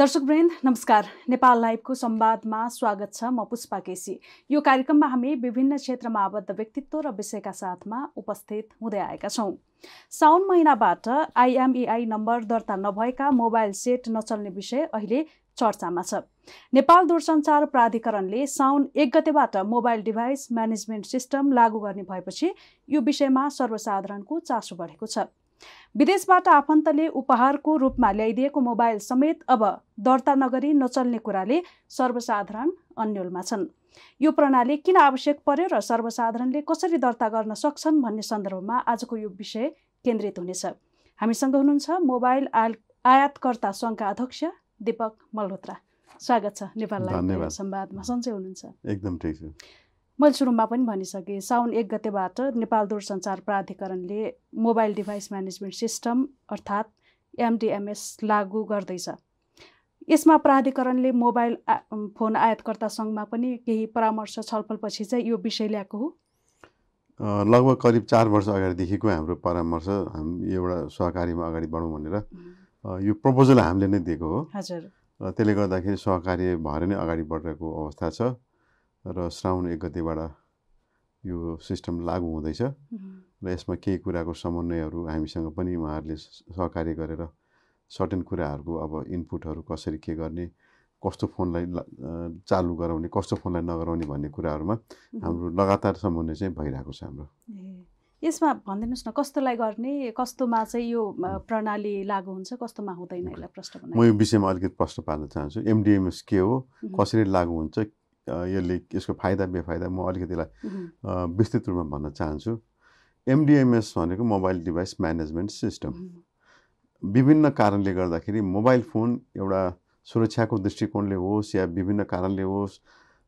दर्शकवृन्द नमस्कार। नेपाल लाइभको संवादमा स्वागत छ म पुष्पा केसी। यो कार्यक्रममा हामी विभिन्न क्षेत्रमा आबद्ध व्यक्तित्व र विषयका साथमा उपस्थित हुँदै आएका छौँ। साउन महिनाबाट आइएमइआई नम्बर दर्ता नभएका मोबाइल सेट नचल्ने विषय अहिले चर्चामा छ। नेपाल दूरसञ्चार प्राधिकरणले साउन एक गतेबाट मोबाइल डिभाइस म्यानेजमेन्ट सिस्टम लागू गर्ने भएपछि यो विषयमा सर्वसाधारणको चासो बढेको छ। विदेशबाट आफन्तले उपहारको रूपमा ल्याइदिएको मोबाइल समेत अब दर्ता नगरी नचल्ने कुराले सर्वसाधारण अन्यलमा छन्। यो प्रणाली किन आवश्यक पर्यो र सर्वसाधारणले कसरी दर्ता गर्न सक्छन् भन्ने सन्दर्भमा आजको यो विषय केन्द्रित हुनेछ। हामीसँग हुनुहुन्छ मोबाइल आयातकर्ता सङ्घका अध्यक्ष दीपक मल्होत्रा। स्वागत छ नेपाल संवादमा सन्चै हुनुहुन्छ। एकदम ठिक छ। मैले सुरुमा पनि भनिसकेँ साउन एक गतेबाट नेपाल दूरसञ्चार प्राधिकरणले मोबाइल डिभाइस म्यानेजमेन्ट सिस्टम अर्थात् एमडिएमएस लागू गर्दैछ। यसमा प्राधिकरणले मोबाइल फोन आयातकर्ता सङ्घमा पनि केही परामर्श छलफलपछि चाहिँ यो विषय ल्याएको हो। लगभग करिब चार वर्ष अगाडिदेखिको हाम्रो परामर्श हामी एउटा सहकारीमा अगाडि बढौँ भनेर यो प्रपोजल हामीले नै दिएको हो। हजुर। त्यसले गर्दाखेरि सहकारी भएर नै अगाडि बढिरहेको अवस्था छ। र श्रावण एक गतिबाट यो सिस्टम लागु हुँदैछ। र यसमा केही कुराको समन्वयहरू हामीसँग पनि उहाँहरूले सहकार्य गरेर सर्टेन कुराहरूको अब इनपुटहरू कसरी के गर्ने कस्तो फोनलाई चालु गराउने कस्तो फोनलाई नगराउने भन्ने कुराहरूमा हाम्रो लगातार समन्वय चाहिँ भइरहेको छ हाम्रो। यसमा भनिदिनुहोस् न कस्तोलाई गर्ने कस्तोमा चाहिँ यो प्रणाली लागु हुन्छ कस्तोमा हुँदैन यसलाई प्रश्न म यो विषयमा अलिकति प्रश्न पार्न चाहन्छु। एमडिएमएस के हो? कसरी लागु हुन्छ? यसले यसको फाइदा बेफाइदा म अलिकति यसलाई विस्तृत रूपमा भन्न चाहन्छु। एमडिएमएस भनेको मोबाइल डिभाइस म्यानेजमेन्ट सिस्टम। विभिन्न कारणले गर्दाखेरि मोबाइल फोन एउटा सुरक्षाको दृष्टिकोणले होस् या विभिन्न कारणले होस्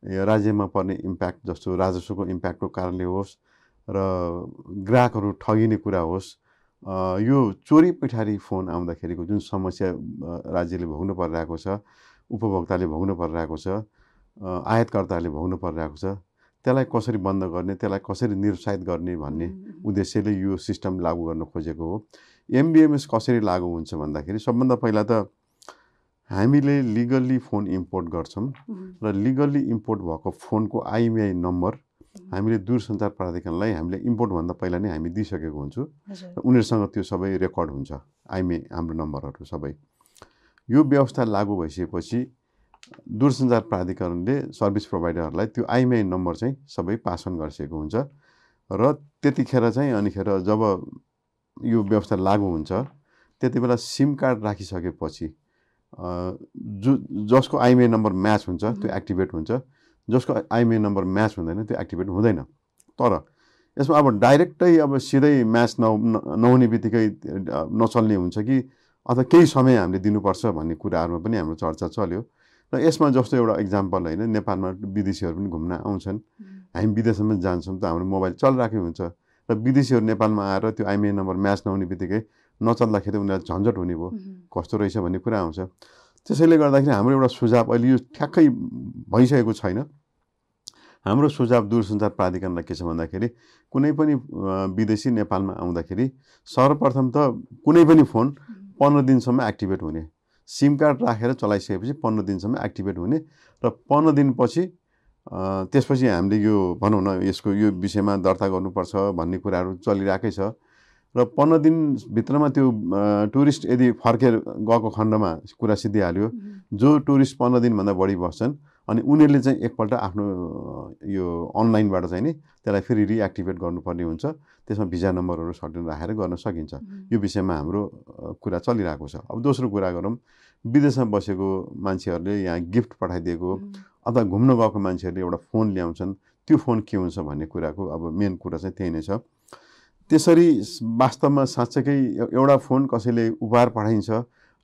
राज्यमा पर्ने इम्प्याक्ट जस्तो राजस्वको इम्प्याक्टको कारणले होस् र ग्राहकहरू ठगिने कुरा होस् यो चोरी पैठारी फोन आउँदाखेरिको जुन समस्या राज्यले भोग्नु परिरहेको छ उपभोक्ताले भोग्नु परिरहेको छ आयातकर्ताहरूले भोग्नु परिरहेको छ। त्यसलाई कसरी बन्द गर्ने त्यसलाई कसरी निरुत्साहित गर्ने भन्ने उद्देश्यले यो सिस्टम लागू गर्न खोजेको हो। एमबिएमएस कसरी लागु हुन्छ भन्दाखेरि सबभन्दा पहिला त हामीले लिगल्ली फोन इम्पोर्ट गर्छौँ र लिगल्ली इम्पोर्ट भएको फोनको आइएमआई नम्बर हामीले दूरसञ्चार प्राधिकरणलाई हामीले इम्पोर्टभन्दा पहिला नै हामी दिइसकेको हुन्छौँ र उनीहरूसँग त्यो सबै रेकर्ड हुन्छ आइएमए हाम्रो नम्बरहरू सबै। यो व्यवस्था लागू भइसकेपछि दूरसञ्चार प्राधिकरणले सर्भिस प्रोभाइडरहरूलाई त्यो आइएमआई नम्बर चाहिँ सबै पासन गरिसकेको हुन्छ। र त्यतिखेर चाहिँ अनिखेर जब यो व्यवस्था लागु हुन्छ त्यति बेला सिम कार्ड राखिसकेपछि जो जसको आइएमआई नम्बर म्याच हुन्छ त्यो एक्टिभेट हुन्छ। जसको आइएमआई नम्बर म्याच हुँदैन त्यो एक्टिभेट हुँदैन। तर यसमा अब डाइरेक्टै अब सिधै म्याच न नहुने बित्तिकै नचल्ने हुन्छ कि अथवा केही समय हामीले दिनुपर्छ भन्ने कुराहरूमा पनि हाम्रो चर्चा चल्यो। र यसमा जस्तो एउटा इक्जाम्पल होइन नेपालमा विदेशीहरू पनि घुम्न आउँछन्। हामी विदेशमा जान्छौँ त हाम्रो मोबाइल चलिरहेकै हुन्छ। र विदेशीहरू नेपालमा आएर त्यो आइएमआई नम्बर म्याच नहुने बित्तिकै नचल्दाखेरि उनीहरूलाई झन्झट हुने भयो। कस्तो रहेछ भन्ने कुरा आउँछ। त्यसैले गर्दाखेरि हाम्रो एउटा सुझाव अहिले यो ठ्याक्कै भइसकेको छैन। हाम्रो सुझाव दूरसञ्चार प्राधिकरणलाई के छ भन्दाखेरि कुनै पनि विदेशी नेपालमा आउँदाखेरि सर्वप्रथम त कुनै पनि फोन पन्ध्र दिनसम्म एक्टिभेट हुने। सिम कार्ड राखेर चलाइसकेपछि पन्ध्र दिनसम्म एक्टिभेट हुने र पन्ध्र दिनपछि त्यसपछि हामीले यो भनौँ न यसको यो विषयमा दर्ता गर्नुपर्छ भन्ने कुराहरू चलिरहेकै छ। र पन्ध्र दिनभित्रमा त्यो टुरिस्ट यदि फर्केर गएको खण्डमा कुरा सिद्धिहाल्यो जो टुरिस्ट पन्ध्र दिनभन्दा बढी बस्छन् अनि उनीहरूले चाहिँ एकपल्ट आफ्नो यो अनलाइनबाट चाहिँ नि त्यसलाई फेरि रिएक्टिभेट गर्नुपर्ने हुन्छ। त्यसमा भिजा नम्बरहरू सर्टेन राखेर गर्न सकिन्छ। यो विषयमा हाम्रो कुरा चलिरहेको छ। अब दोस्रो कुरा गरौँ। विदेशमा बसेको मान्छेहरूले यहाँ गिफ्ट पठाइदिएको अथवा घुम्न गएको मान्छेहरूले एउटा फोन ल्याउँछन्। त्यो फोन के हुन्छ भन्ने कुराको अब मेन कुरा चाहिँ त्यही नै छ। त्यसरी वास्तवमा साँच्चैकै एउटा फोन कसैले उपहार पठाइन्छ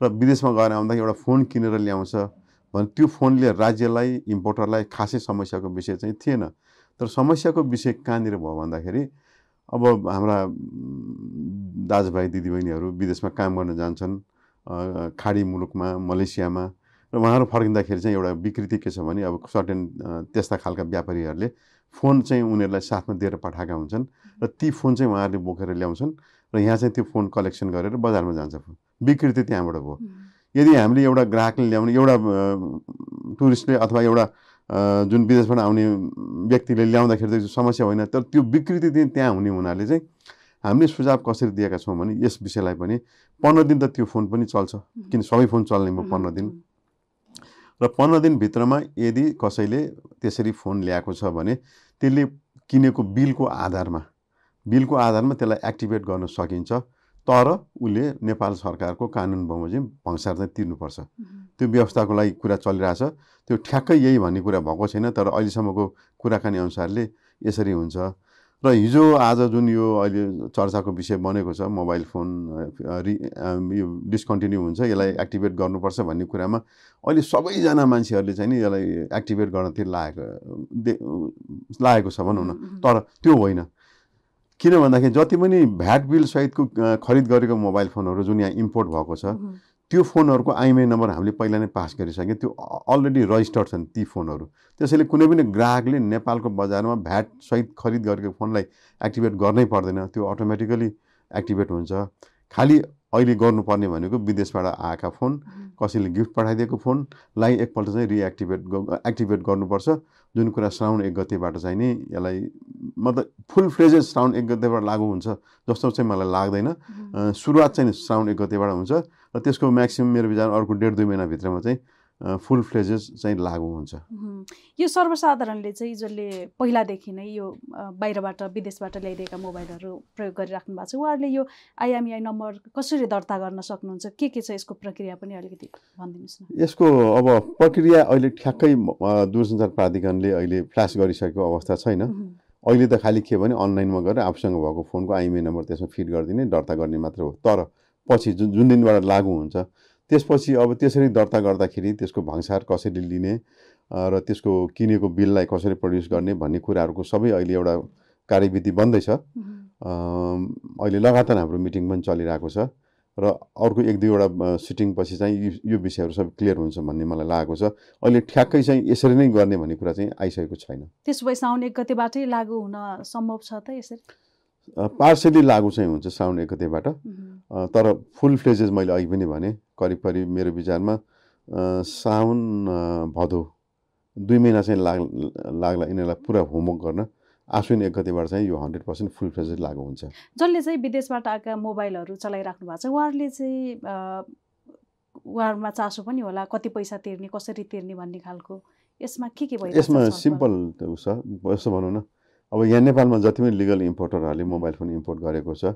र विदेशमा गएर आउँदा एउटा फोन किनेर ल्याउँछ। भने त्यो फोनले राज्यलाई इम्पोर्टरलाई खासै समस्याको विषय चाहिँ थिएन। तर समस्याको विषय कहाँनिर भयो भन्दाखेरि अब हाम्रा दाजुभाइ दिदीबहिनीहरू विदेशमा काम गर्न जान्छन् खाडी मुलुकमा मलेसियामा र उहाँहरू फर्किँदाखेरि चाहिँ एउटा विकृति के छ भने अब सर्टेन त्यस्ता खालका व्यापारीहरूले फोन चाहिँ उनीहरूलाई साथमा दिएर पठाएका हुन्छन् र ती फोन चाहिँ उहाँहरूले बोकेर ल्याउँछन् र यहाँ चाहिँ त्यो फोन कलेक्सन गरेर बजारमा जान्छ। विकृति त्यहाँबाट भयो। यदि हामीले एउटा ग्राहकले ल्याउने एउटा टुरिस्टले अथवा एउटा जुन विदेशबाट आउने व्यक्तिले ल्याउँदाखेरि त समस्या होइन तर त्यो विकृति चाहिँ त्यहाँ हुने हुनाले चाहिँ हामीले सुझाव कसरी दिएका छौँ भने यस विषयलाई पनि पन्ध्र दिन त त्यो फोन पनि चल्छ किन सबै फोन चल्ने भयो पन्ध्र दिन। र पन्ध्र दिनभित्रमा यदि कसैले त्यसरी फोन ल्याएको छ भने त्यसले किनेको बिलको आधारमा बिलको आधारमा त्यसलाई एक्टिभेट गर्न सकिन्छ। तर उसले नेपाल सरकारको कानुन बमोजिम भङ्सार चाहिँ तिर्नुपर्छ त्यो व्यवस्थाको लागि कुरा चलिरहेछ। त्यो ठ्याक्कै यही भन्ने कुरा भएको छैन तर अहिलेसम्मको कुराकानी अनुसारले यसरी हुन्छ। र हिजो आज जुन यो अहिले चर्चाको विषय बनेको छ मोबाइल फोन रि यो डिस्कन्टिन्यू हुन्छ यसलाई एक्टिभेट गर्नुपर्छ भन्ने कुरामा अहिले सबैजना मान्छेहरूले चाहिँ नि यसलाई एक्टिभेट गर्नतिर लागेको लागेको छ भनौँ न। तर त्यो होइन। किन भन्दाखेरि जति पनि भ्याट बिल सहितको खरिद गरेको मोबाइल फोनहरू जुन यहाँ इम्पोर्ट भएको छ त्यो फोनहरूको आइएमआई नम्बर हामीले पहिला नै पास गरिसक्यौँ त्यो अलरेडी रजिस्टर्ड छन् ती फोनहरू। त्यसैले कुनै पनि ग्राहकले नेपालको बजारमा भ्याट सहित खरिद गरेको फोनलाई एक्टिभेट गर्नै पर्दैन। त्यो अटोमेटिकली एक्टिभेट हुन्छ। खालि अहिले गर्नुपर्ने भनेको विदेशबाट आएका फोन कसैले गिफ्ट पठाइदिएको फोनलाई एकपल्ट चाहिँ रिएक्टिभेट एक्टिभेट गर्नुपर्छ। जुन कुरा श्रावण एक गतेबाट चाहिँ नि यसलाई मतलब फुल फ्लेजेस श्रावण एक गतेबाट लागु हुन्छ जस्तो चाहिँ मलाई लाग्दैन। सुरुवात चाहिँ श्रावण एक गतेबाट हुन्छ र त्यसको म्याक्सिमम् मेरो विचार अर्को डेढ दुई महिनाभित्रमा चाहिँ फुल फ्लेजेस चाहिँ लागु हुन्छ। यो सर्वसाधारणले चाहिँ जसले पहिलादेखि नै यो बाहिरबाट विदेशबाट ल्याइदिएका मोबाइलहरू प्रयोग गरिराख्नु भएको छ उहाँहरूले यो आइएमआई नम्बर कसरी दर्ता गर्न सक्नुहुन्छ? के के छ यसको प्रक्रिया पनि अलिकति भनिदिनुहोस् न। यसको अब प्रक्रिया अहिले ठ्याक्कै दूरसञ्चार प्राधिकरणले अहिले फ्ल्यास गरिसकेको अवस्था छैन। अहिले त खालि के भने अनलाइनमा गएर आफूसँग भएको फोनको आइएमआई नम्बर त्यसमा फिट गरिदिने दर्ता गर्ने मात्र हो। तर पछि जुन जुन दिनबाट लागु हुन्छ त्यसपछि अब त्यसरी दर्ता गर्दाखेरि त्यसको भङ्सार कसरी लिने र त्यसको किनेको बिललाई कसरी प्रड्युस गर्ने भन्ने कुराहरूको सबै अहिले एउटा कार्यविधि बन्दैछ। अहिले लगातार हाम्रो मिटिङ पनि चलिरहेको छ र अर्को एक दुईवटा सिटिङपछि चाहिँ यो विषयहरू सबै क्लियर हुन्छ भन्ने मलाई लागेको छ। अहिले ठ्याक्कै चाहिँ यसरी नै गर्ने भन्ने कुरा चाहिँ आइसकेको छैन। त्यसो भए साउन एक गतेबाटै लागु हुन सम्भव छ त यसरी? पार्सली लागु चाहिँ हुन्छ साउन एक गतेबाट। तर फुल फ्लेजेस मैले अघि पनि भने करिब करिब मेरो विचारमा साउन भदौ। दुई महिना चाहिँ लाग लाग्ला यिनीहरूलाई पुरा होमवर्क गर्न। आश्विन एक गतिबाट चाहिँ यो हन्ड्रेड पर्सेन्ट फुल फ्लेजेस लागु हुन्छ। जसले चाहिँ विदेशबाट आएका मोबाइलहरू चलाइराख्नु भएको छ उहाँहरूले चाहिँ उहाँहरूमा चासो पनि होला कति पैसा तिर्ने कसरी तिर्ने भन्ने खालको यसमा के के भयो यसमा सिम्पल छ। यसो भनौँ न अब यहाँ नेपालमा जति पनि लिगल इम्पोर्टरहरूले मोबाइल फोन इम्पोर्ट गरेको छ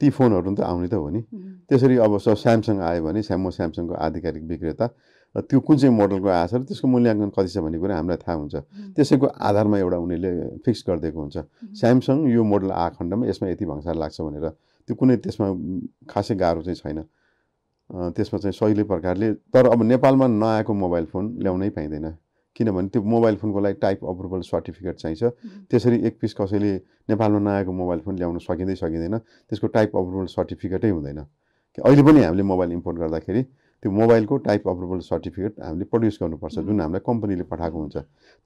ती फोनहरू त आउने त हो नि। त्यसरी अब स्यामसङ आयो भने स्यामो स्यामसङको आधिकारिक विक्रेता र त्यो कुन चाहिँ मोडलको आएको छ र त्यसको मूल्याङ्कन कति छ भन्ने कुरा हामीलाई थाहा हुन्छ। त्यसैको आधारमा एउटा उनीहरूले फिक्स गरिदिएको हुन्छ। स्यामसङ यो मोडल आएको खण्डमा यसमा यति भङ्सार लाग्छ भनेर त्यो कुनै त्यसमा खासै गाह्रो चाहिँ छैन। त्यसमा चाहिँ सहिलो प्रकारले तर अब नेपालमा नआएको मोबाइल फोन ल्याउनै पाइँदैन। किनभने त्यो मोबाइल फोनको लागि टाइप अप्रुभल सर्टिफिकेट चाहिन्छ। त्यसरी एक पिस कसैले नेपालमा नआएको मोबाइल फोन ल्याउन सकिँदै सकिँदैन त्यसको टाइप अप्रुभल सर्टिफिकेटै हुँदैन। अहिले पनि हामीले मोबाइल इम्पोर्ट गर्दाखेरि त्यो मोबाइलको टाइप अप्रुभल सर्टिफिकेट हामीले प्रड्युस गर्नुपर्छ जुन हामीलाई कम्पनीले पठाएको हुन्छ।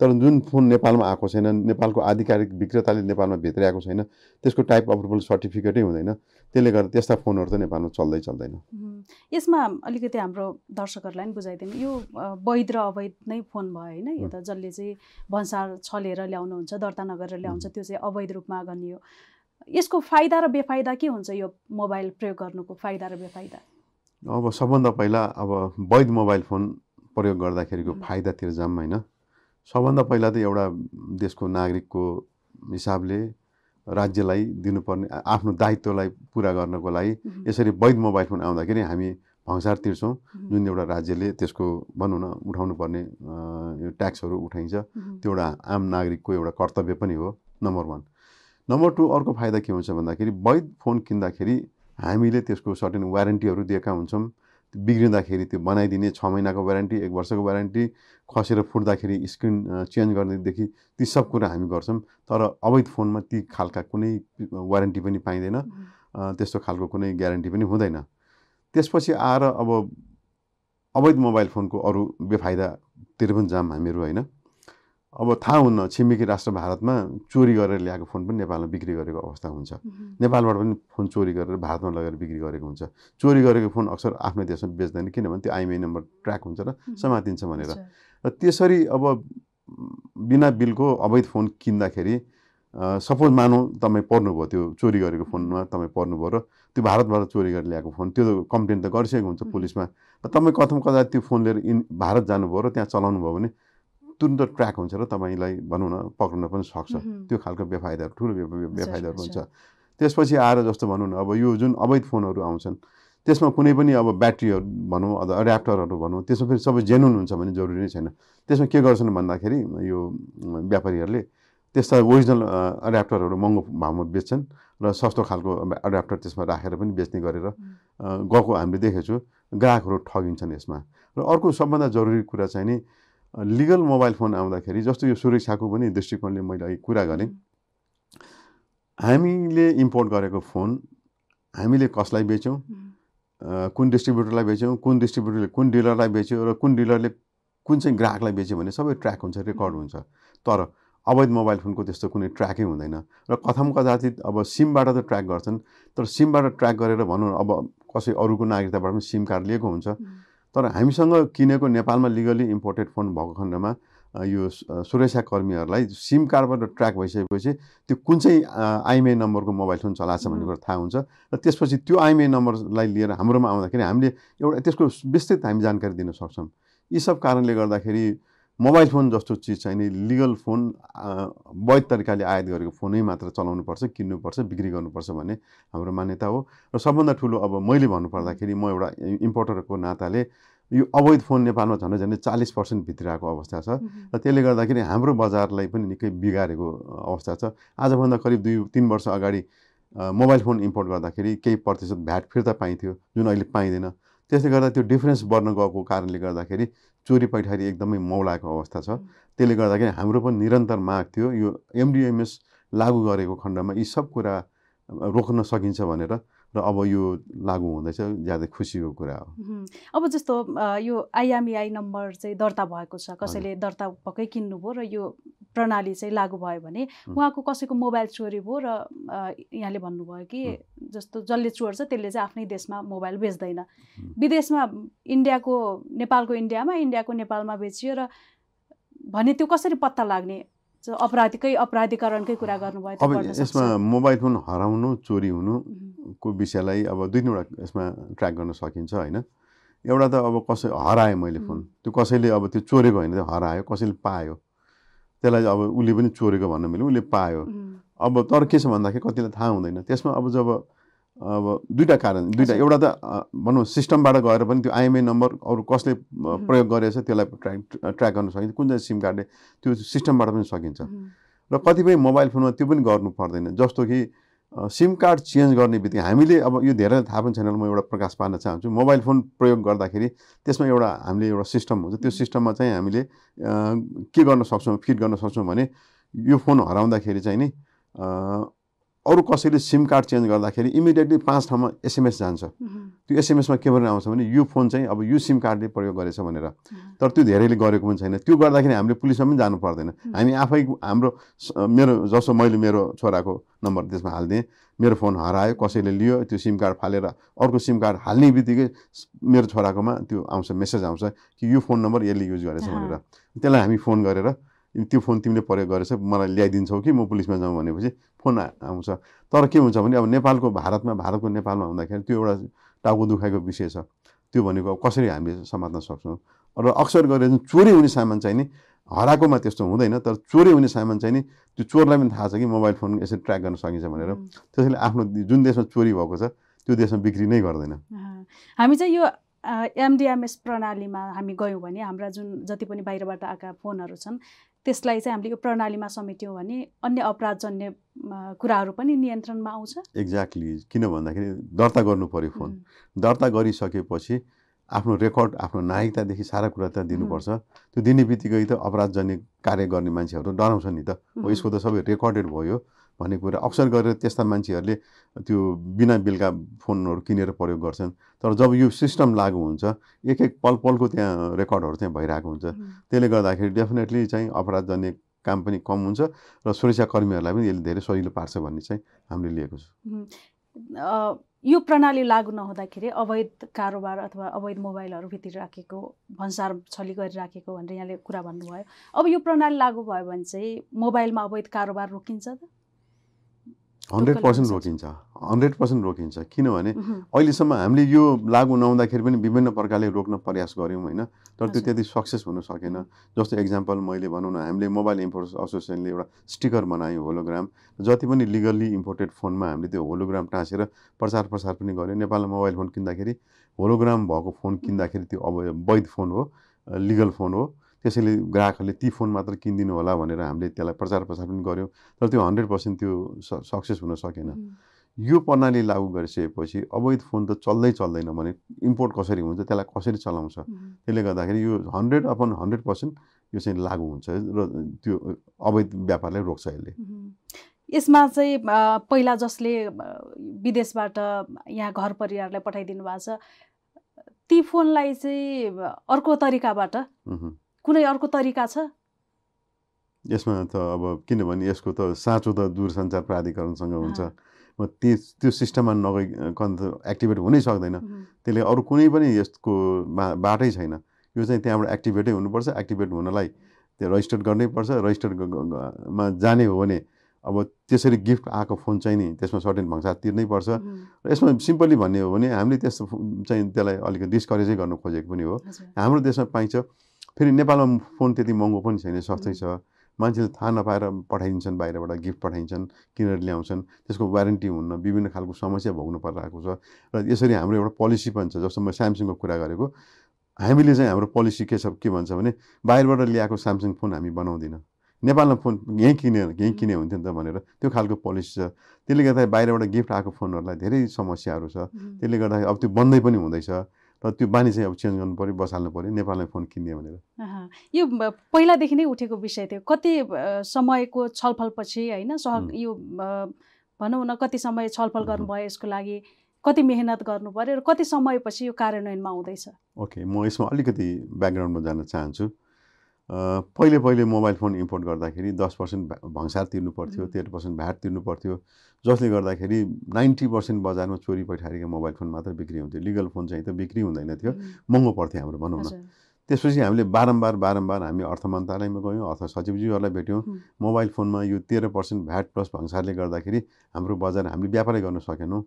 तर जुन फोन नेपालमा आएको छैन नेपालको आधिकारिक विक्रेताले नेपालमा भित्रै छैन त्यसको टाइप अप्रुभल सर्टिफिकेटै हुँदैन। त्यसले गर्दा त्यस्ता फोनहरू त नेपालमा चल्दै चल्दैन। यसमा अलिकति हाम्रो दर्शकहरूलाई पनि बुझाइदिनु यो वैध र अवैध नै फोन भयो होइन? यो त जसले चाहिँ भन्सार छलेर ल्याउनुहुन्छ दर्ता नगरेर ल्याउँछ त्यो चाहिँ अवैध रूपमा गर्ने हो यसको फाइदा र बेफाइदा के हुन्छ यो मोबाइल प्रयोग गर्नुको फाइदा र बेफाइदा? अब सबभन्दा पहिला अब वैध मोबाइल फोन प्रयोग गर्दाखेरिको फाइदातिर जाऊँ होइन। सबभन्दा पहिला त एउटा देशको नागरिकको हिसाबले राज्यलाई दिनुपर्ने आफ्नो दायित्वलाई पुरा गर्नको लागि यसरी वैध मोबाइल फोन आउँदाखेरि हामी भङ्सार तिर्छौँ। जुन एउटा राज्यले त्यसको भनौँ न उठाउनु पर्ने यो ट्याक्सहरू उठाइन्छ त्यो एउटा आम नागरिकको एउटा कर्तव्य पनि हो नम्बर वान। नम्बर टू अर्को फाइदा के हुन्छ भन्दाखेरि वैध फोन किन्दाखेरि हामीले त्यसको सर्टेन वारेन्टीहरू दिएका हुन्छौँ। बिग्रिँदाखेरि त्यो बनाइदिने छ महिनाको वारेन्टी एक वर्षको वारेन्टी खसेर फुट्दाखेरि स्क्रिन चेन्ज गर्नेदेखि ती सब कुरा हामी गर्छौँ। तर अवैध फोनमा ती खालका कुनै वारेन्टी पनि पाइँदैन। त्यस्तो खालको कुनै ग्यारेन्टी पनि हुँदैन। त्यसपछि आएर अब अवैध मोबाइल फोनको अरू बेफाइदातिर पनि जाम हामीहरू होइन? अब थाहा हुन्न छिमेकी राष्ट्र भारतमा चोरी गरेर ल्याएको फोन पनि नेपालमा बिक्री गरेको अवस्था हुन्छ। नेपालबाट पनि फोन चोरी गरेर भारतमा लगेर बिक्री गरेको हुन्छ। चोरी गरेको फोन अक्सर आफ्नो देशमा बेच्दैन किनभने त्यो आइएमआई नम्बर ट्र्याक हुन्छ र समातिन्छ भनेर। र त्यसरी अब बिना बिलको अवैध फोन किन्दाखेरि सपोज मानौँ तपाईँ पर्नुभयो त्यो चोरी गरेको फोनमा तपाईँ पर्नुभयो र त्यो भारतबाट चोरी गरेर ल्याएको फोन त्यो कम्प्लेन त गरिसकेको हुन्छ पुलिसमा। र तपाईँ कथम कता त्यो फोन लिएर इन भारत जानुभयो र त्यहाँ चलाउनु भयो भने तुरन्त ट्र्याक हुन्छ र तपाईँलाई भनौँ न पक्राउन पनि सक्छ। त्यो खालको बेफाइदाहरू ठुलो बेफाइदाहरू हुन्छ। त्यसपछि आएर जस्तो भनौँ न अब यो जुन अवैध फोनहरू आउँछन् त्यसमा कुनै पनि अब ब्याट्रीहरू भनौँ अथवा एड्याप्टरहरू भनौँ त्यसमा फेरि सबै जेनुन हुन्छ भने जरुरी नै छैन। त्यसमा के गर्छन् भन्दाखेरि यो व्यापारीहरूले त्यस्ता ओरिजिनल एड्याप्टरहरू महँगो भावमा बेच्छन् र सस्तो खालको एड्याप्टर त्यसमा राखेर पनि बेच्ने गरेर गएको हामीले देखेको छु ग्राहकहरू ठगिन्छन् यसमा। र अर्को सबभन्दा जरुरी कुरा चाहिँ नि लिगल मोबाइल फोन आउँदाखेरि जस्तो यो सुरक्षाको पनि दृष्टिकोणले मैले अघि कुरा गरेँ हामीले इम्पोर्ट गरेको फोन हामीले कसलाई बेच्यौँ? कुन डिस्ट्रिब्युटरलाई बेच्यौँ? कुन डिस्ट्रिब्युटरले कुन डिलरलाई बेच्यो र कुन डिलरले कुन चाहिँ ग्राहकलाई बेच्यो भने सबै ट्र्याक हुन्छ रेकर्ड हुन्छ। तर अवैध मोबाइल फोनको त्यस्तो कुनै ट्र्याकै हुँदैन र कथम कदाचित अब सिमबाट त ट्र्याक गर्छन् तर सिमबाट ट्र्याक गरेर भनौँ अब कसै अरूको नागरिकताबाट पनि सिम कार्ड लिएको हुन्छ। तर हामीसँग किनेको नेपालमा लिगली इम्पोर्टेड फोन भएको खण्डमा यो सुरक्षाकर्मीहरूलाई सिम कार्डबाट ट्र्याक भइसकेपछि त्यो कुन चाहिँ आइएमआई नम्बरको मोबाइल फोन चलाएको छ भन्ने कुरो थाहा हुन्छ। र त्यसपछि त्यो आइएमआई नम्बरलाई लिएर हाम्रोमा आउँदाखेरि हामीले एउटा त्यसको विस्तृत हामी जानकारी दिन सक्छौँ। यी सब कारणले गर्दाखेरि मोबाइल फोन जस्तो चिज चाहिँ नि लिगल फोन वैध तरिकाले आयात गरेको फोनै मात्र चलाउनुपर्छ किन्नुपर्छ बिक्री गर्नुपर्छ भन्ने हाम्रो मान्यता हो। र सबभन्दा ठुलो अब मैले भन्नुपर्दाखेरि म एउटा इम्पोर्टरको नाताले यो अवैध फोन नेपालमा झन् झन्डै चालिस पर्सेन्ट भित्रिरहेको अवस्था छ। र त्यसले गर्दाखेरि हाम्रो बजारलाई पनि निकै बिगारेको अवस्था छ। आजभन्दा करिब दुई तिन वर्ष अगाडि मोबाइल फोन इम्पोर्ट गर्दाखेरि केही प्रतिशत भ्याट फिर्ता पाइन्थ्यो जुन अहिले पाइँदैन। त्यसले गर्दा त्यो डिफ्रेन्स बढ्न गएको कारणले गर्दाखेरि चोरी पैठारी एकदमै मौलाएको अवस्था छ। त्यसले गर्दाखेरि हाम्रो पनि निरन्तर माग थियो। यो एमडिएमएस लागू गरेको खण्डमा यी सब कुरा रोक्न सकिन्छ भनेर र अब यो लागु हुँदैछ ज्यादै खुसीको कुरा हो। अब जस्तो यो आइएमइआई नम्बर चाहिँ दर्ता भएको छ कसैले दर्ता भएकै किन्नुभयो र यो प्रणाली चाहिँ लागु भयो भने उहाँको कसैको मोबाइल चोरी भयो र यहाँले भन्नुभयो कि जस्तो जसले चोर्छ त्यसले चाहिँ आफ्नै देशमा मोबाइल बेच्दैन। विदेशमा इन्डियाको नेपालको इन्डियामा इन्डियाको नेपालमा बेचियो र भने त्यो कसरी पत्ता लाग्ने? अपराधीकै अपराधीकरणकै कुरा गर्नुभयो अब यसमा मोबाइल फोन हराउनु चोरी हुनुको विषयलाई अब दुई तिनवटा यसमा ट्र्याक गर्न सकिन्छ होइन? एउटा त अब कसै हरायो मैले फोन त्यो कसैले अब त्यो चोरेको होइन त्यो हरायो कसैले पायो। त्यसलाई अब उसले पनि चोरेको भन्नु मैले उसले पायो। अब तर के छ भन्दाखेरि कतिलाई थाहा हुँदैन। त्यसमा अब जब अब दुईवटा कारण दुईवटा एउटा त भनौँ सिस्टमबाट गएर पनि त्यो आइएमआई नम्बर अरू कसले प्रयोग गरेछ त्यसलाई ट्र्याक ट्र्याक गर्न सकिन्छ। कुन चाहिँ सिम कार्डले त्यो सिस्टमबाट पनि सकिन्छ। र कतिपय मोबाइल फोनमा त्यो पनि गर्नु पर्दैन। जस्तो कि सिम कार्ड चेन्ज गर्ने बित्तिकै हामीले अब यो धेरै थाहा पनि छैन म एउटा प्रकाश पार्न चाहन्छु। मोबाइल फोन प्रयोग गर्दाखेरि त्यसमा एउटा हामीले एउटा सिस्टम हुन्छ। त्यो सिस्टममा चाहिँ हामीले के गर्न सक्छौँ फिट गर्न सक्छौँ भने यो फोन हराउँदाखेरि चाहिँ नि अरू कसैले सिम कार्ड चेन्ज गर्दाखेरि इमिडिएटली पाँच ठाउँमा एसएमएस जान्छ। त्यो एसएमएसमा के भनेर आउँछ भने यो फोन चाहिँ अब यो सिम कार्डले प्रयोग गरेछ भनेर। तर त्यो धेरैले गरेको पनि छैन। त्यो गर्दाखेरि हामीले पुलिसमा पनि जानु पर्दैन। हामी आफै हाम्रो मेरो जसो मैले मेरो छोराको नम्बर त्यसमा हालिदिएँ मेरो फोन हरायो कसैले लियो त्यो सिम कार्ड फालेर अर्को सिम कार्ड हाल्ने बित्तिकै मेरो छोराकोमा त्यो आउँछ मेसेज आउँछ कि यो फोन नम्बर यसले युज गरेछ भनेर। त्यसलाई हामी फोन गरेर त्यो फोन तिमीले प्रयोग गरेछ मलाई ल्याइदिन्छौ कि म पुलिसमा जाउँ भनेपछि फोन आउँछ। तर के हुन्छ भने अब नेपालको भारतमा भारतको नेपालमा हुँदाखेरि त्यो एउटा टाउको दुखाइको विषय छ। त्यो भनेको अब कसरी हामीले समात्न सक्छौँ? र अक्सर गरेर जुन चोरी हुने सामान चाहिँ नि हराएकोमा त्यस्तो हुँदैन तर चोरी हुने सामान चाहिँ नि त्यो चोरलाई पनि थाहा छ कि मोबाइल फोन यसरी ट्र्याक गर्न सकिन्छ भनेर। त्यसैले आफ्नो जुन देशमा चोरी भएको छ त्यो देशमा बिक्री नै गर्दैन। हामी चाहिँ यो एमडिएमएस प्रणालीमा हामी गयौँ भने हाम्रा जुन जति पनि बाहिरबाट आएका फोनहरू छन् त्यसलाई चाहिँ हामीले यो प्रणालीमा समेट्यौँ भने अन्य अपराधजन्य कुराहरू पनि नियन्त्रणमा आउँछ। एक्ज्याक्टली किन भन्दाखेरि दर्ता गर्नु पऱ्यो फोन। दर्ता गरिसकेपछि आफ्नो रेकर्ड आफ्नो नागरिकतादेखि सारा कुरा त दिनुपर्छ। त्यो दिने बित्तिकै त अपराधजन्य कार्य गर्ने मान्छेहरू डराउँछ नि त। हो। यसको त सबै रेकर्डेड भयो। भन्ने कुरा। अक्सर गरेर त्यस्ता मान्छेहरूले त्यो बिना बेलुका फोनहरू किनेर प्रयोग गर्छन्। तर जब यो सिस्टम लागु हुन्छ एक एक पल पलको त्यहाँ रेकर्डहरू चाहिँ भइरहेको हुन्छ। त्यसले गर्दाखेरि डेफिनेटली चाहिँ अपराधजन्य काम पनि कम हुन्छ र सुरक्षाकर्मीहरूलाई पनि यसले धेरै सजिलो पार्छ भन्ने चाहिँ हामीले लिएको छौँ। यो प्रणाली लागु नहुँदाखेरि अवैध कारोबार अथवा अवैध मोबाइलहरू भित्र राखेको भन्सार छली गरिराखेको भनेर यहाँले कुरा भन्नुभयो। अब यो प्रणाली लागु भयो भने चाहिँ मोबाइलमा अवैध कारोबार रोकिन्छ त? हन्ड्रेड पर्सेन्ट रोकिन्छ। हन्ड्रेड पर्सेन्ट रोकिन्छ। किनभने अहिलेसम्म हामीले यो लागु नहुँदाखेरि पनि विभिन्न प्रकारले रोक्न प्रयास गऱ्यौँ होइन? तर त्यो त्यति सक्सेस हुन सकेन। जस्तो इक्जाम्पल मैले भनौँ न हामीले मोबाइल इम्पोर्ट एसोसिएसनले एउटा स्टिकर बनायौँ होलोग्राम जति पनि लिगल्ली इम्पोर्टेड फोनमा हामीले त्यो होलोग्राम टाँसेर प्रचार प्रसार पनि गऱ्यौँ। नेपालमा मोबाइल फोन किन्दाखेरि होलोग्राम भएको फोन किन्दाखेरि त्यो अब वैध फोन हो लिगल फोन हो। त्यसैले ग्राहकहरूले ती फोन मात्र किनिदिनु होला भनेर हामीले त्यसलाई प्रचार प्रसार पनि गऱ्यौँ तर त्यो हन्ड्रेड पर्सेन्ट त्यो सक्सेस हुन सकेन। यो प्रणाली लागू गरिसकेपछि अवैध फोन त चल्दै चल्दैन भने इम्पोर्ट कसरी हुन्छ त्यसलाई कसरी चलाउँछ? त्यसले गर्दाखेरि यो हन्ड्रेड अपन हन्ड्रेड पर्सेन्ट यो चाहिँ लागु हुन्छ र त्यो अवैध व्यापारलाई रोक्छ यसले। यसमा चाहिँ पहिला जसले विदेशबाट यहाँ घर परिवारलाई पठाइदिनु भएको छ ती फोनलाई चाहिँ अर्को तरिकाबाट कुनै अर्को तरिका छ? यसमा त अब किनभने यसको त साँचो त दूरसञ्चार प्राधिकरणसँग हुन्छ। त्यो त्यो सिस्टममा नगइकन त एक्टिभेट हुनै सक्दैन। त्यसले अरू कुनै पनि यसको बाटै छैन। यो चाहिँ त्यहाँबाट एक्टिभेटै हुनुपर्छ एक्टिभेट हुनलाई त्यो रजिस्टर गर्नै पर्छ रजिस्टरमा जाने हो भने अब त्यसरी गिफ्ट आएको फोन चाहिँ नि त्यसमा सर्टेन भङ्सार तिर्नै पर्छ। र यसमा सिम्पली भन्ने हो भने हामीले त्यस्तो चाहिँ त्यसलाई अलिकति डिस्करेजै गर्नु खोजेको पनि हो। हाम्रो देशमा पाइन्छ फेरि नेपालमा फोन त्यति महँगो पनि छैन सस्तै छ। मान्छेले थाहा नपाएर पठाइदिन्छन् बाहिरबाट गिफ्ट पठाइन्छन् किनेर ल्याउँछन्। त्यसको वारेन्टी हुन्न विभिन्न खालको समस्या भोग्नु परिरहेको छ। र यसरी हाम्रो एउटा पोलिसी पनि छ जस्तो म स्यामसङको कुरा गरेको। हामीले चाहिँ हाम्रो पोलिसी के छ के भन्छ भने बाहिरबाट ल्याएको स्यामसङ फोन हामी बनाउँदिनँ। नेपालमा फोन यहीँ किने यहीँ किने हुन्थ्यो नि त भनेर त्यो खालको पोलिसी छ। त्यसले गर्दाखेरि बाहिरबाट गिफ्ट आएको फोनहरूलाई धेरै समस्याहरू छ। त्यसले गर्दाखेरि अब त्यो बन्दै पनि हुँदैछ। र त्यो बानी चाहिँ अब चेन्ज गर्नु पऱ्यो बसाल्नु पऱ्यो नेपालमै फोन किन्ने भनेर। यो पहिलादेखि नै उठेको विषय थियो। कति समयको छलफलपछि होइन सह यो भनौँ न कति समय छलफल गर्नुभयो यसको लागि कति मेहनत गर्नु पऱ्यो र कति समयपछि यो कार्यान्वयनमा आउँदैछ ओके म यसमा अलिकति ब्याकग्राउन्डमा जान चाहन्छु। पहिले पहिले मोबाइल फोन इम्पोर्ट गर्दाखेरि दस पर्सेन्ट भङ्सार तिर्नु पर्थ्यो तेह्र पर्सेन्ट भ्याट तिर्नु पर्थ्यो जसले गर्दाखेरि नाइन्टी पर्सेन्ट बजारमा चोरी पैठारीको मोबाइल फोन मात्र बिक्री हुन्थ्यो। लिगल फोन चाहिँ त बिक्री हुँदैन थियो। महँगो पर्थ्यो हाम्रो भनौँ न। त्यसपछि हामीले बारम्बार बारम्बार हामी अर्थ मन्त्रालयमा गयौँ अर्थ सचिवज्यूहरूलाई भेट्यौँ। मोबाइल फोनमा यो तेह्र पर्सेन्ट भ्याट प्लस भङ्सारले गर्दाखेरि हाम्रो बजार हामीले व्यापारै गर्न सकेनौँ।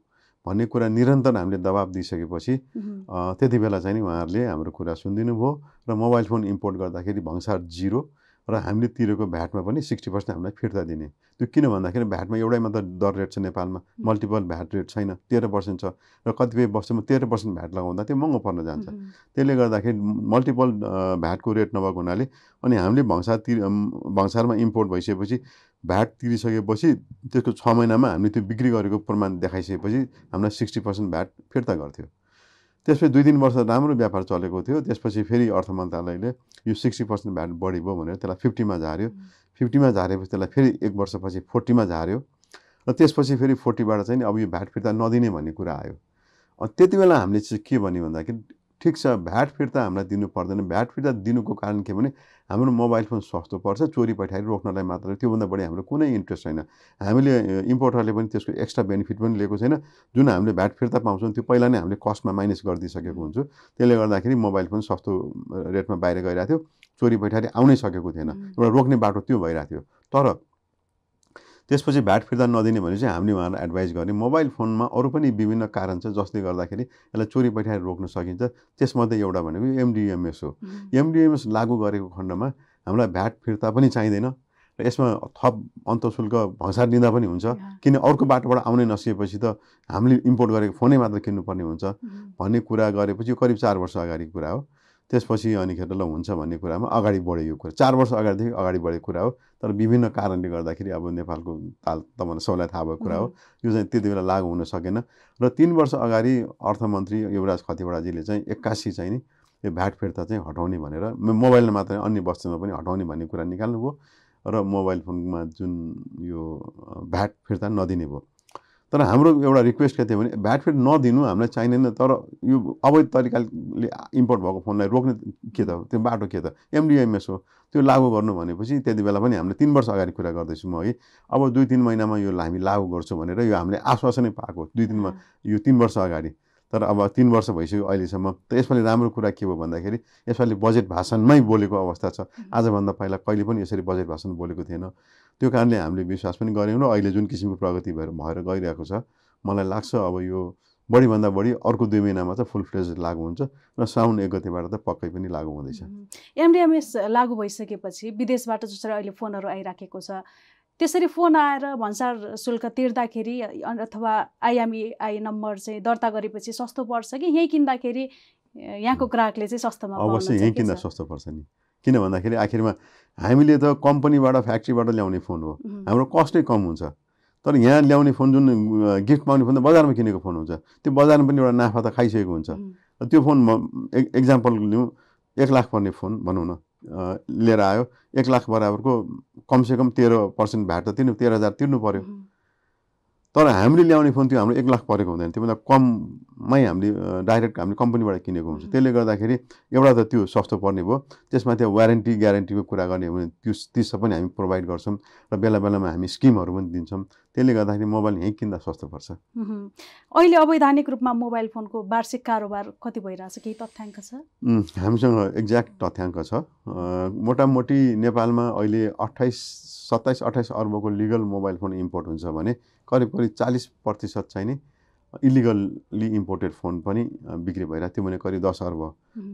भन्ने कुरा निरन्तर हामीले दबाब दिइसकेपछि त्यति बेला चाहिँ नि उहाँहरूले हाम्रो कुरा सुनिदिनु भयो र मोबाइल फोन इम्पोर्ट गर्दाखेरि भङ्सार जिरो र हामीले तिरेको भ्याटमा पनि सिक्सटी पर्सेन्ट हामीलाई फिर्ता दिने। त्यो किन भन्दाखेरि भ्याटमा एउटै मात्र दर रेट छ नेपालमा मल्टिपल भ्याट रेट छैन तेह्र पर्सेन्ट छ र कतिपय वस्तुमा तेह्र पर्सेन्ट भ्याट लगाउँदा त्यो महँगो पर्न जान्छ। त्यसले गर्दाखेरि मल्टिपल भ्याटको रेट नभएको हुनाले अनि हामीले भङ्सार तिर भङ्सारमा इम्पोर्ट भइसकेपछि भ्याट तिरिसकेपछि त्यसको छ महिनामा हामीले त्यो बिक्री गरेको प्रमाण देखाइसकेपछि हामीलाई सिक्सटी पर्सेन्ट भ्याट फिर्ता गर्थ्यो। त्यसपछि दुई तिन वर्ष राम्रो व्यापार चलेको थियो। त्यसपछि फेरि अर्थ मन्त्रालयले यो सिक्सटी पर्सेन्ट भ्याट बढी भयो भनेर त्यसलाई फिफ्टीमा झार्यो फिफ्टीमा झारेपछि त्यसलाई फेरि एक वर्षपछि फोर्टीमा झार्यो र त्यसपछि फेरि फोर्टीबाट चाहिँ अब यो भ्याट फिर्ता नदिने भन्ने कुरा आयो। त्यति बेला हामीले चाहिँ के भन्यो भन्दाखेरि ठिक छ भ्याट फिर्ता हामीलाई दिनु पर्दैन। भ्याट फिर्ता दिनुको कारण के भने हाम्रो मोबाइल फोन सस्तो पर्छ चोरी पैठारी रोक्नलाई मात्र। त्योभन्दा बढी हाम्रो कुनै इन्ट्रेस्ट छैन। हामीले इम्पोर्टरले पनि त्यसको एक्स्ट्रा बेनिफिट पनि लिएको छैन। जुन हामीले भ्याट फिर्ता पाउँछौँ त्यो पहिला नै हामीले कस्टमा माइनस गरिदिइसकेको हुन्छु। त्यसले गर्दाखेरि मोबाइल फोन सस्तो रेटमा बाहिर गइरहेको थियो। चोरी पैठारी आउनै सकेको थिएन। एउटा रोक्ने बाटो त्यो भइरहेको थियो। तर त्यसपछि भ्याट फिर्ता नदिने भने चाहिँ हामीले उहाँलाई एडभाइस गर्ने। मोबाइल फोनमा अरू पनि विभिन्न कारण छ जसले गर्दाखेरि यसलाई चोरी पैठाएर रोक्न सकिन्छ। त्यसमध्ये एउटा भनेको एमडिएमएस हो। एमडिएमएस लागू गरेको खण्डमा हामीलाई भ्याट फिर्ता पनि चाहिँदैन र यसमा थप अन्तशुल्क भङ्सार दिँदा पनि हुन्छ। किन अर्को बाटोबाट आउनै नसकेपछि त हामीले इम्पोर्ट गरेको फोनै मात्र किन्नुपर्ने हुन्छ। भन्ने कुरा गरेपछि यो करिब चार वर्ष अगाडिको कुरा हो। त्यसपछि अनिखेर ल हुन्छ भन्ने कुरामा अगाडि बढ्यो यो कुरा। चार वर्ष अगाडिदेखि अगाडि बढेको कुरा हो तर विभिन्न कारणले गर्दाखेरि अब नेपालको ताल तपाईँलाई सबैलाई थाहा भएको कुरा हो। यो चाहिँ त्यति बेला लागु हुन सकेन। र तिन वर्ष अगाडि अर्थमन्त्री युवराज खतिवडाजीले चाहिँ एक्कासी चाहिँ नि यो भ्याट फिर्ता चाहिँ हटाउने भनेर मोबाइलमा मात्रै अन्य वस्तुमा पनि हटाउने भन्ने कुरा निकाल्नुभयो। र मोबाइल फोनमा जुन यो भ्याट फिर्ता नदिने भयो। तर हाम्रो एउटा रिक्वेस्ट के थियो भने भ्याट फिर्ता नदिनु हामीलाई चाहिँदैन। तर यो अवैध तरिकाले इम्पोर्ट भएको फोनलाई रोक्ने के त त्यो बाटो के त? एमडिएमएस हो। त्यो लागू गर्नु भनेपछि त्यति बेला पनि हामीले तिन वर्ष अगाडि कुरा गर्दैछौँ म है। अब दुई तिन महिनामा यो हामी लागू गर्छौँ भनेर यो हामीले आश्वासनै पाएको दुई तिनमा यो तिन वर्ष अगाडि। तर अब तिन वर्ष भइसक्यो अहिलेसम्म। त यसपालि राम्रो कुरा के भयो भन्दाखेरि यसपालि बजेट भाषणमै बोलेको अवस्था छ। आजभन्दा पहिला कहिले पनि यसरी बजेट भाषण बोलेको थिएन। त्यो कारणले हामीले विश्वास पनि गऱ्यौँ र अहिले जुन किसिमको प्रगति भएर भएर गइरहेको छ मलाई लाग्छ अब यो बढीभन्दा बढी अर्को दुई महिनामा त फुल फ्लेज लागु हुन्छ र साउन एक गतिबाट त पक्कै पनि लागु हुँदैछ। एमडिएमएस लागु भइसकेपछि विदेशबाट जसरी अहिले फोनहरू आइराखेको छ त्यसरी फोन आएर भन्सार शुल्क तिर्दाखेरि अथवा आइएमइआई नम्बर चाहिँ दर्ता गरेपछि सस्तो पर्छ कि यहीँ किन्दाखेरि यहाँको ग्राहकले चाहिँ सस्तोमा अवश्य यहीँ किन्दा सस्तो पर्छ नि। किन भन्दाखेरि आखिरमा हामीले त कम्पनीबाट फ्याक्ट्रीबाट ल्याउने फोन हो। हाम्रो कस्टै कम हुन्छ। तर यहाँ ल्याउने फोन जुन गिफ्ट पाउने फोन त बजारमा किनेको फोन हुन्छ। त्यो बजारमा पनि एउटा नाफा त खाइसकेको हुन्छ। त्यो फोन एक्जाम्पल लिउँ। एक लाख पर्ने फोन भनौँ न लिएर आयो। एक लाख बराबरको कमसेकम तेह्र पर्सेन्ट भ्याट त तिर्नु तेह्र हजार तिर्नु पऱ्यो तर हामीले ल्याउने फोन त्यो हाम्रो एक लाख परेको हुँदैन। त्योभन्दा कममै हामीले डाइरेक्ट हामीले कम्पनीबाट किनेको हुन्छ। त्यसले गर्दाखेरि एउटा त त्यो सस्तो पर्ने भयो। त्यसमा त्यो वारेन्टी ग्यारेन्टीको कुरा गर्ने हो भने त्यो ती सब पनि हामी प्रोभाइड गर्छौँ र बेला बेलामा हामी स्किमहरू पनि दिन्छौँ। त्यसले गर्दाखेरि मोबाइल यहीँ किन्दा सस्तो पर्छ। अहिले अवैधानिक रूपमा मोबाइल फोनको वार्षिक कारोबार कति भइरहेछ? केही तथ्याङ्क छ? हामीसँग एक्ज्याक्ट तथ्याङ्क छ। मोटामोटी नेपालमा अहिले अठाइस सत्ताइस अठाइस अर्बको लिगल मोबाइल फोन इम्पोर्ट हुन्छ भने करिब करिब चालिस प्रतिशत चाहिँ नि इलिगल्ली इम्पोर्टेड फोन पनि बिक्री भइरहेको थियो। भने करिब दस अर्ब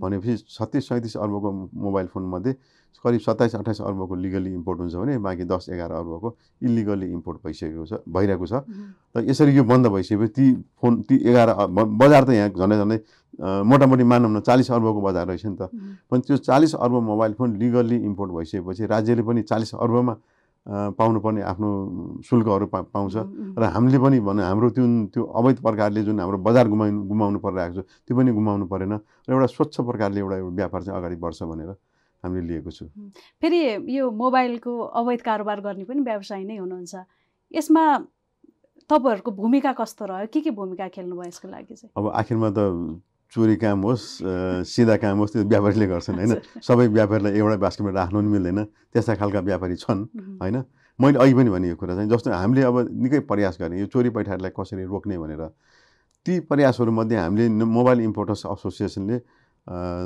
भनेपछि छत्तिस सैँतिस अर्बको मोबाइल फोनमध्ये करिब सत्ताइस अठाइस अर्बको लिगली इम्पोर्ट हुन्छ भने बाँकी दस एघार अर्बको इलिगल्ली इम्पोर्ट भइसकेको छ भइरहेको छ। र यसरी यो बन्द भइसकेपछि ती फोन ती एघार बजार त यहाँ झन्डै झन्डै मोटामोटी मानौँ न चालिस अर्बको बजार रहेछ नि त। पनि त्यो चालिस अर्ब मोबाइल फोन लिगल्ली इम्पोर्ट भइसकेपछि राज्यले पनि चालिस अर्बमा पाउनुपर्ने आफ्नो शुल्कहरू पा पाउँछ। र हामीले पनि भनौँ हाम्रो त्यो त्यो अवैध प्रकारले जुन हाम्रो बजार गुमाउनु गुमाउनु परिरहेको छ त्यो पनि गुमाउनु परेन। र एउटा स्वच्छ प्रकारले एउटा व्यापार चाहिँ अगाडि बढ्छ भनेर हामीले लिएको छु। फेरि यो मोबाइलको अवैध कारोबार गर्ने पनि व्यवसाय नै हुनुहुन्छ। यसमा तपाईँहरूको भूमिका कस्तो रह्यो? के के भूमिका खेल्नुभयो यसको लागि चाहिँ? अब आखिरमा त चोरी काम होस् सिधा काम होस् त्यो व्यापारीले गर्छन् होइन? सबै व्यापारीलाई एउटा बास्केटमा राख्नु पनि मिल्दैन। त्यस्ता खालका व्यापारी छन् होइन? मैले अघि पनि भने यो कुरा चाहिँ जस्तो हामीले अब निकै प्रयास गरेँ यो चोरी पैठाहरूलाई कसरी रोक्ने भनेर ती प्रयासहरूमध्ये हामीले मोबाइल इम्पोर्टर्स एसोसिएसनले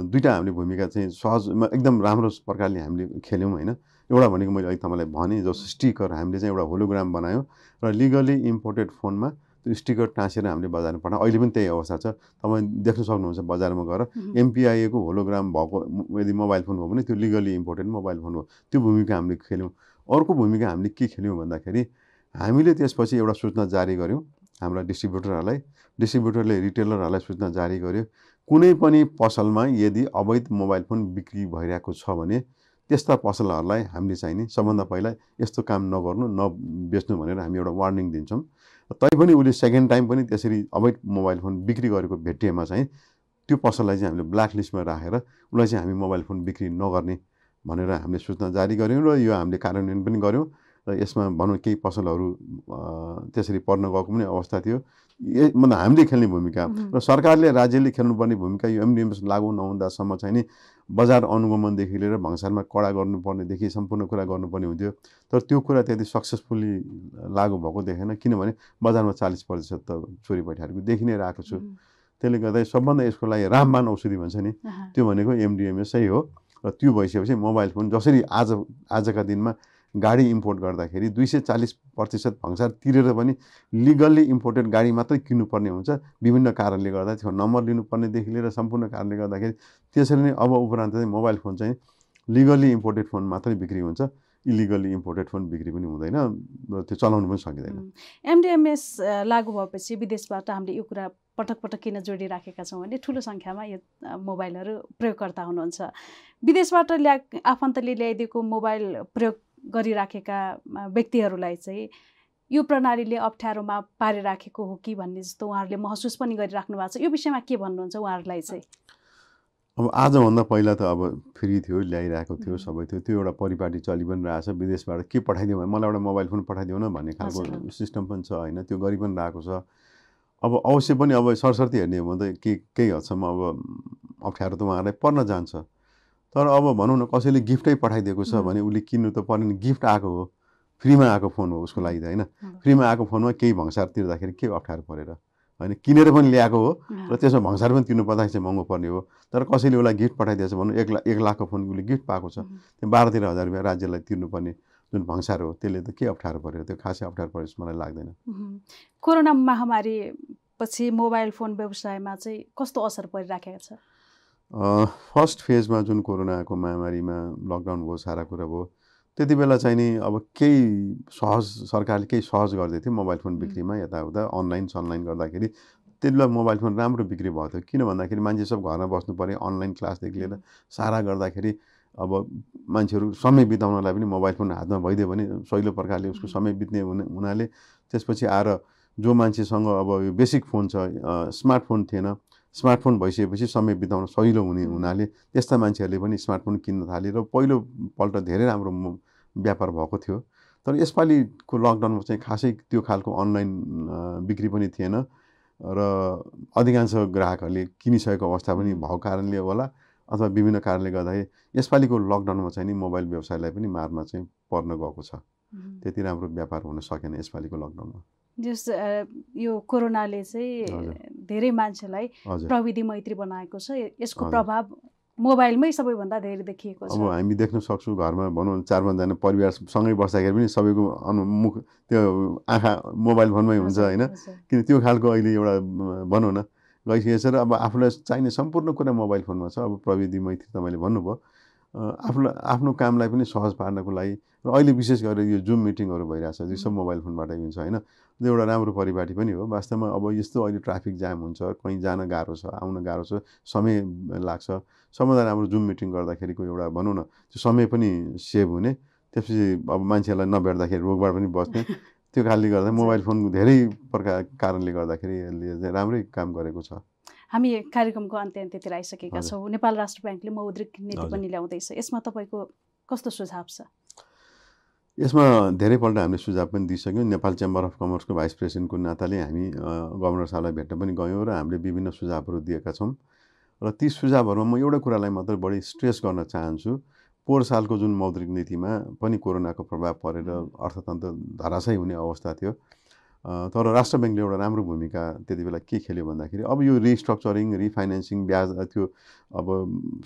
दुईवटा हामीले भूमिका चाहिँ सहजमा एकदम राम्रो प्रकारले हामीले खेल्यौँ होइन? एउटा भनेको मैले अघि तपाईँलाई भनेँ जस्तो स्टिकर हामीले चाहिँ एउटा होलोग्राम बनायौँ र लिगली इम्पोर्टेड फोनमा त्यो स्टिकर टाँसेर हामीले बजारमा पठाउँ अहिले पनि त्यही अवस्था छ। तपाईँ देख्न सक्नुहुन्छ बजारमा गएर एमपिआइएको होलोग्राम भएको यदि मोबाइल फोन हो भने त्यो लिगली इम्पोर्टेन्ट मोबाइल फोन हो। त्यो भूमिका हामीले खेल्यौँ। अर्को भूमिका हामीले के खेल्यौँ भन्दाखेरि हामीले त्यसपछि एउटा सूचना जारी गऱ्यौँ। हाम्रा डिस्ट्रिब्युटरहरूलाई डिस्ट्रिब्युटरले रिटेलरहरूलाई सूचना जारी गर्यो कुनै पनि पसलमा यदि अवैध मोबाइल फोन बिक्री भइरहेको छ भने त्यस्ता पसलहरूलाई हामीले चाहिँ नि सबभन्दा पहिला यस्तो काम नगर्नु नबेच्नु भनेर हामी एउटा वार्निङ दिन्छौँ। तैपनि उसले सेकेन्ड टाइम पनि त्यसरी अवैध मोबाइल फोन बिक्री गरेको भेटिएमा चाहिँ त्यो पसललाई चाहिँ हामीले ब्ल्याक लिस्टमा राखेर उसलाई चाहिँ हामी मोबाइल फोन बिक्री नगर्ने भनेर हामीले सूचना जारी गऱ्यौँ र यो हामीले कार्यान्वयन पनि गऱ्यौँ र यसमा भनौँ केही पसलहरू त्यसरी पर्न गएको पनि अवस्था थियो। मतलब हामीले खेल्ने भूमिका र सरकारले राज्यले खेल्नुपर्ने भूमिका यो एमडिएमएस लागु नहुँदासम्म चाहिँ नि बजार अनुगमनदेखि लिएर भङ्सारमा कडा गर्नुपर्नेदेखि सम्पूर्ण कुरा गर्नुपर्ने हुन्थ्यो। तर त्यो कुरा त्यति सक्सेसफुल्ली लागु भएको देखेन किनभने बजारमा चालिस प्रतिशत त चोरी पैठाहरूको देखि नै रहेको छु। त्यसले गर्दा सबभन्दा यसको लागि रामबान औषधि भन्छ नि त्यो भनेको एमडिएमएसै हो। र त्यो भइसकेपछि मोबाइल फोन जसरी आज आजका दिनमा गाडी इम्पोर्ट गर्दाखेरि दुई सय चालिस प्रतिशत भङ्सार तिरेर पनि लिगल्ली इम्पोर्टेड गाडी मात्रै किन्नुपर्ने हुन्छ। विभिन्न कारणले गर्दा त्यो नम्बर लिनुपर्नेदेखि लिएर सम्पूर्ण कारणले गर्दाखेरि त्यसरी नै अब उपरान्त चाहिँ मोबाइल फोन चाहिँ लिगल्ली इम्पोर्टेड फोन मात्रै बिक्री हुन्छ। इलिगल्ली इम्पोर्टेड फोन बिक्री पनि हुँदैन र त्यो चलाउनु पनि सकिँदैन। एमडिएमएस लागु भएपछि विदेशबाट हामीले यो कुरा पटक पटक किन जोडिराखेका छौँ भने ठुलो सङ्ख्यामा यो मोबाइलहरू प्रयोगकर्ता हुनुहुन्छ। विदेशबाट ल्या आफन्तले ल्याइदिएको मोबाइल प्रयोग गरिराखेका व्यक्तिहरूलाई चाहिँ यो प्रणालीले अप्ठ्यारोमा पारिराखेको हो कि भन्ने जस्तो उहाँहरूले महसुस पनि गरिराख्नु भएको छ। यो विषयमा के भन्नुहुन्छ उहाँहरूलाई चाहिँ? अब आजभन्दा पहिला त अब फ्री थियो ल्याइरहेको थियो सबै थियो। त्यो एउटा परिपाटी चलि पनि रहेछ विदेशबाट के पठाइदिउँ भने मलाई एउटा मोबाइल फोन पठाइदिउँ न भन्ने खालको सिस्टम पनि छ होइन? त्यो गरि पनि रहेको छ। अब अवश्य पनि अब सरस्वती हेर्ने हो भने त के केही हदसम्म अब अप्ठ्यारो त उहाँहरूलाई पर्न जान्छ। तर अब भनौँ न कसैले गिफ्टै पठाइदिएको छ भने उसले किन्नु त परेन गिफ्ट आएको हो। फ्रीमा आएको फोन हो उसको लागि त होइन? फ्रीमा आएको फोनमा केही भङ्सार तिर्दाखेरि के अप्ठ्यारो परेर होइन? किनेर पनि ल्याएको हो र त्यसमा भङ्सार पनि तिर्नु पर्दाखेरि चाहिँ महँगो पर्ने हो। तर कसैले उसलाई गिफ्ट पठाइदिएछ भनौँ एक लाख एक लाखको फोन उसले गिफ्ट पाएको छ। त्यो बाह्र तेह्र हजार रुपियाँ राज्यलाई तिर्नुपर्ने जुन भङ्सार हो त्यसले त के अप्ठ्यारो परेर त्यो खासै अप्ठ्यारो परे जस्तो मलाई लाग्दैन। कोरोना महामारी पछि मोबाइल फोन व्यवसायमा चाहिँ कस्तो असर परिराखेको छ? फर्स्ट फेजमा जुन कोरोनाको महामारीमा लकडाउन भयो सारा कुरा भयो त्यति बेला चाहिँ नि अब केही सहज सरकारले केही सहज गर्दै थियो मोबाइल फोन बिक्रीमा यताउता अनलाइन सनलाइन गर्दाखेरि। त्यति बेला मोबाइल फोन राम्रो बिक्री भएको थियो। किन भन्दाखेरि मान्छे सब घरमा बस्नु पऱ्यो अनलाइन क्लासदेखि लिएर सारा गर्दाखेरि अब मान्छेहरू समय बिताउनलाई पनि मोबाइल फोन हातमा भइदियो भने सहिलो प्रकारले उसको समय बित्ने हुने हुनाले त्यसपछि आएर जो मान्छेसँग अब यो बेसिक फोन छ स्मार्टफोन थिएन स्मार्टफोन भइसकेपछि समय बिताउन सजिलो हुने हुनाले त्यस्ता मान्छेहरूले पनि स्मार्टफोन किन्न थाले र पहिलोपल्ट धेरै राम्रो व्यापार भएको थियो। तर यसपालिको लकडाउनमा चाहिँ खासै त्यो खालको अनलाइन बिक्री पनि थिएन र अधिकांश ग्राहकहरूले किनिसकेको अवस्था पनि भएको कारणले होला अथवा विभिन्न कारणले गर्दाखेरि यसपालिको लकडाउनमा चाहिँ नि मोबाइल व्यवसायलाई पनि मारमा चाहिँ पर्न गएको छ। त्यति राम्रो व्यापार हुन सकेन यसपालिको लकडाउनमा। जस यो कोरोनाले चाहिँ धेरै मान्छेलाई प्रविधि मैत्री बनाएको छ। यसको प्रभाव मोबाइलमै सबैभन्दा धेरै देखिएको छ। अब हामी देख्न सक्छौँ घरमा भनौँ चार पाँचजना परिवारसँगै बस्दाखेरि पनि सबैको अनुमुख त्यो आँखा मोबाइल फोनमै हुन्छ होइन। किन त्यो खालको अहिले एउटा भनौँ न गइसकेको छ र अब आफूलाई चाहिने सम्पूर्ण कुरा मोबाइल फोनमा छ। अब प्रविधि मैत्री तपाईँले भन्नुभयो। आफूलाई आफ्नो कामलाई पनि सहज पार्नको लागि र अहिले विशेष गरेर यो जुम मिटिङहरू भइरहेछ यो सब मोबाइल फोनबाटै हुन्छ होइन। त्यो एउटा राम्रो परिपाटी पनि हो। वास्तवमा अब यस्तो अहिले ट्राफिक जाम हुन्छ कहीँ जान गाह्रो छ आउन गाह्रो छ समय लाग्छ। सबभन्दा राम्रो जुम मिटिङ गर्दाखेरिको एउटा भनौँ न त्यो समय पनि सेभ हुने। त्यसपछि अब मान्छेलाई नभेट्दाखेरि रोगबाट पनि बस्ने। त्यो कारणले गर्दा मोबाइल फोन धेरै प्रकार कारणले गर्दाखेरि यसले राम्रै काम गरेको छ। हामी कार्यक्रमको अन्त्य अन्त्यतिर आइसकेका छौँ। नेपाल राष्ट्र ब्याङ्कले मौद्रिक नीति पनि ल्याउँदैछ। यसमा तपाईँको कस्तो सुझाव छ? यसमा धेरैपल्ट हामीले सुझाव पनि दिइसक्यौँ। नेपाल चेम्बर अफ कमर्सको भाइस प्रेसिडेन्टको नाताले हामी गभर्नर साहबलाई भेट्न पनि गयौँ र हामीले विभिन्न सुझावहरू दिएका छौँ। र ती सुझावहरूमा म एउटा कुरालाई मात्र बढी स्ट्रेस गर्न चाहन्छु। पोहोर सालको जुन मौद्रिक नीतिमा पनि कोरोनाको प्रभाव परेर अर्थतन्त्र धराशय हुने अवस्था थियो। तर राष्ट्र ब्याङ्कले एउटा राम्रो भूमिका त्यति बेला के खेल्यो भन्दाखेरि अब यो रिस्ट्रक्चरिङ रिफाइनेन्सिङ ब्याज त्यो अब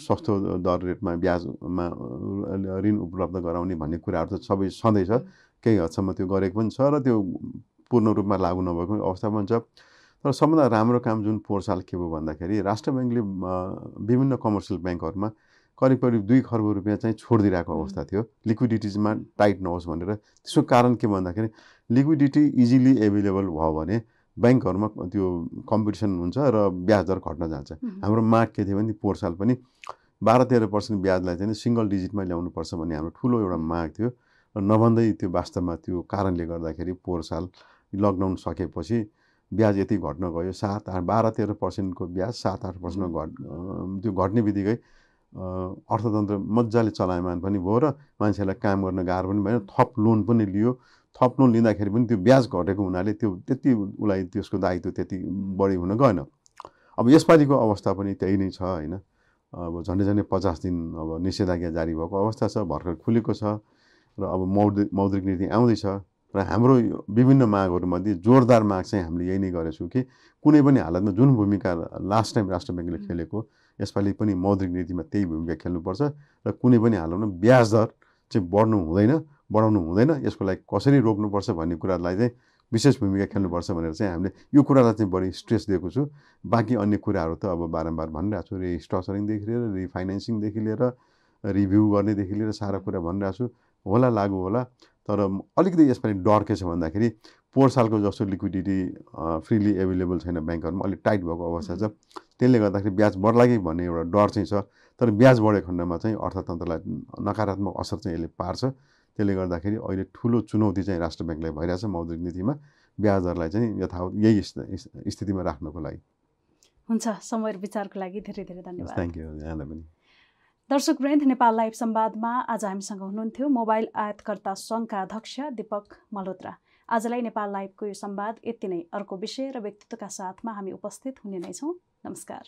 सस्तो दर रेटमा ब्याजमा ऋण उपलब्ध गराउने भन्ने कुराहरू त सबै सधैँ छ। केही हदसम्म त्यो गरेको पनि छ र त्यो पूर्ण रूपमा लागु नभएको अवस्था पनि छ। तर सबभन्दा राम्रो काम जुन पोहोर साल के भयो भन्दाखेरि राष्ट्र ब्याङ्कले विभिन्न कमर्सियल ब्याङ्कहरूमा करिब करिब दुई खर्ब रुपियाँ चाहिँ छोडिदिरहेको अवस्था थियो। लिक्विडिटिजमा टाइट नहोस् भनेर। त्यसको कारण के भन्दाखेरि लिक्विडिटी इजिली एभाइलेबल भयो भने ब्याङ्कहरूमा त्यो कम्पिटिसन हुन्छ र ब्याज दर घट्न जान्छ। हाम्रो माग के थियो भने पोहोर साल पनि बाह्र तेह्र पर्सेन्ट ब्याजलाई चाहिँ सिङ्गल डिजिटमा ल्याउनुपर्छ भन्ने हाम्रो ठुलो एउटा माग थियो र नभन्दै त्यो वास्तवमा त्यो कारणले गर्दाखेरि पोहोर साल लकडाउन सकेपछि ब्याज यति घट्न गयो। सात आठ बाह्र तेह्र पर्सेन्टको ब्याज सात आठ पर्सेन्टमा घट त्यो घट्ने बित्तिकै अर्थतन्त्र मजाले चलायमान पनि भयो र मान्छेलाई काम गर्न गाह्रो पनि भएन। थप लोन पनि लियो। थप लोन लिँदाखेरि पनि त्यो ब्याज घटेको हुनाले त्यो त्यति उसलाई त्यसको दायित्व त्यति बढी हुन गएन। अब यसपालिको अवस्था पनि त्यही नै छ होइन? अब झन्डै झन्डै पचास दिन अब निषेधाज्ञा जारी भएको अवस्था छ भर्खर खुलेको छ र अब मौद्रिक मौद्रिक नीति आउँदैछ र हाम्रो विभिन्न मागहरूमध्ये जोरदार माग चाहिँ हामीले यही नै गरेछौँ कि कुनै पनि हालतमा जुन भूमिका लास्ट टाइम राष्ट्र ब्याङ्कले खेलेको यसपालि पनि मौद्रिक नीतिमा त्यही भूमिका खेल्नुपर्छ र कुनै पनि हालतमा ब्याज दर चाहिँ बढ्नु हुँदैन। बढाउनु हुँदैन। यसको लागि कसरी रोक्नुपर्छ भन्ने कुरालाई चाहिँ विशेष भूमिका खेल्नुपर्छ भनेर चाहिँ हामीले यो कुरालाई चाहिँ बढी स्ट्रेस दिएको छु। बाँकी अन्य कुराहरू त अब बारम्बार भनिरहेको छु। रिस्ट्रक्चरिङदेखि लिएर रिफाइनेन्सिङदेखि लिएर रिभ्यू गर्नेदेखि लिएर सारा कुरा भनिरहेको छु। होला लागु होला। तर अलिकति यसपालि डर के छ भन्दाखेरि पोहोर सालको जस्तो लिक्विडिटी फ्रिली एभाइलेबल छैन ब्याङ्कहरूमा। अलिक टाइट भएको अवस्था छ। त्यसले गर्दाखेरि ब्याज बढ्ला कि भन्ने एउटा डर चाहिँ छ। तर ब्याज बढेको खण्डमा चाहिँ अर्थतन्त्रलाई नकारात्मक असर चाहिँ यसले पार्छ। त्यसले गर्दाखेरि अहिले ठुलो चुनौती चाहिँ राष्ट्र ब्याङ्कलाई भइरहेछ मौद्रिक नीतिमा। ब्याज दरलाई चाहिँ यथावत यही स्थितिमा राख्नको लागि। हुन्छ समय विचारको लागि धेरै धेरै धन्यवाद। थ्याङ्क यू यहाँलाई पनि। दर्शक वृन्द नेपाल लाइभ संवादमा आज हामीसँग हुनुहुन्थ्यो मोबाइल आयातकर्ता सङ्घका अध्यक्ष दीपक मल्होत्रा। आजलाई नेपाल लाइभको यो संवाद यति नै। अर्को विषय र व्यक्तित्वका साथमा हामी उपस्थित हुने नै छौँ। नमस्कार।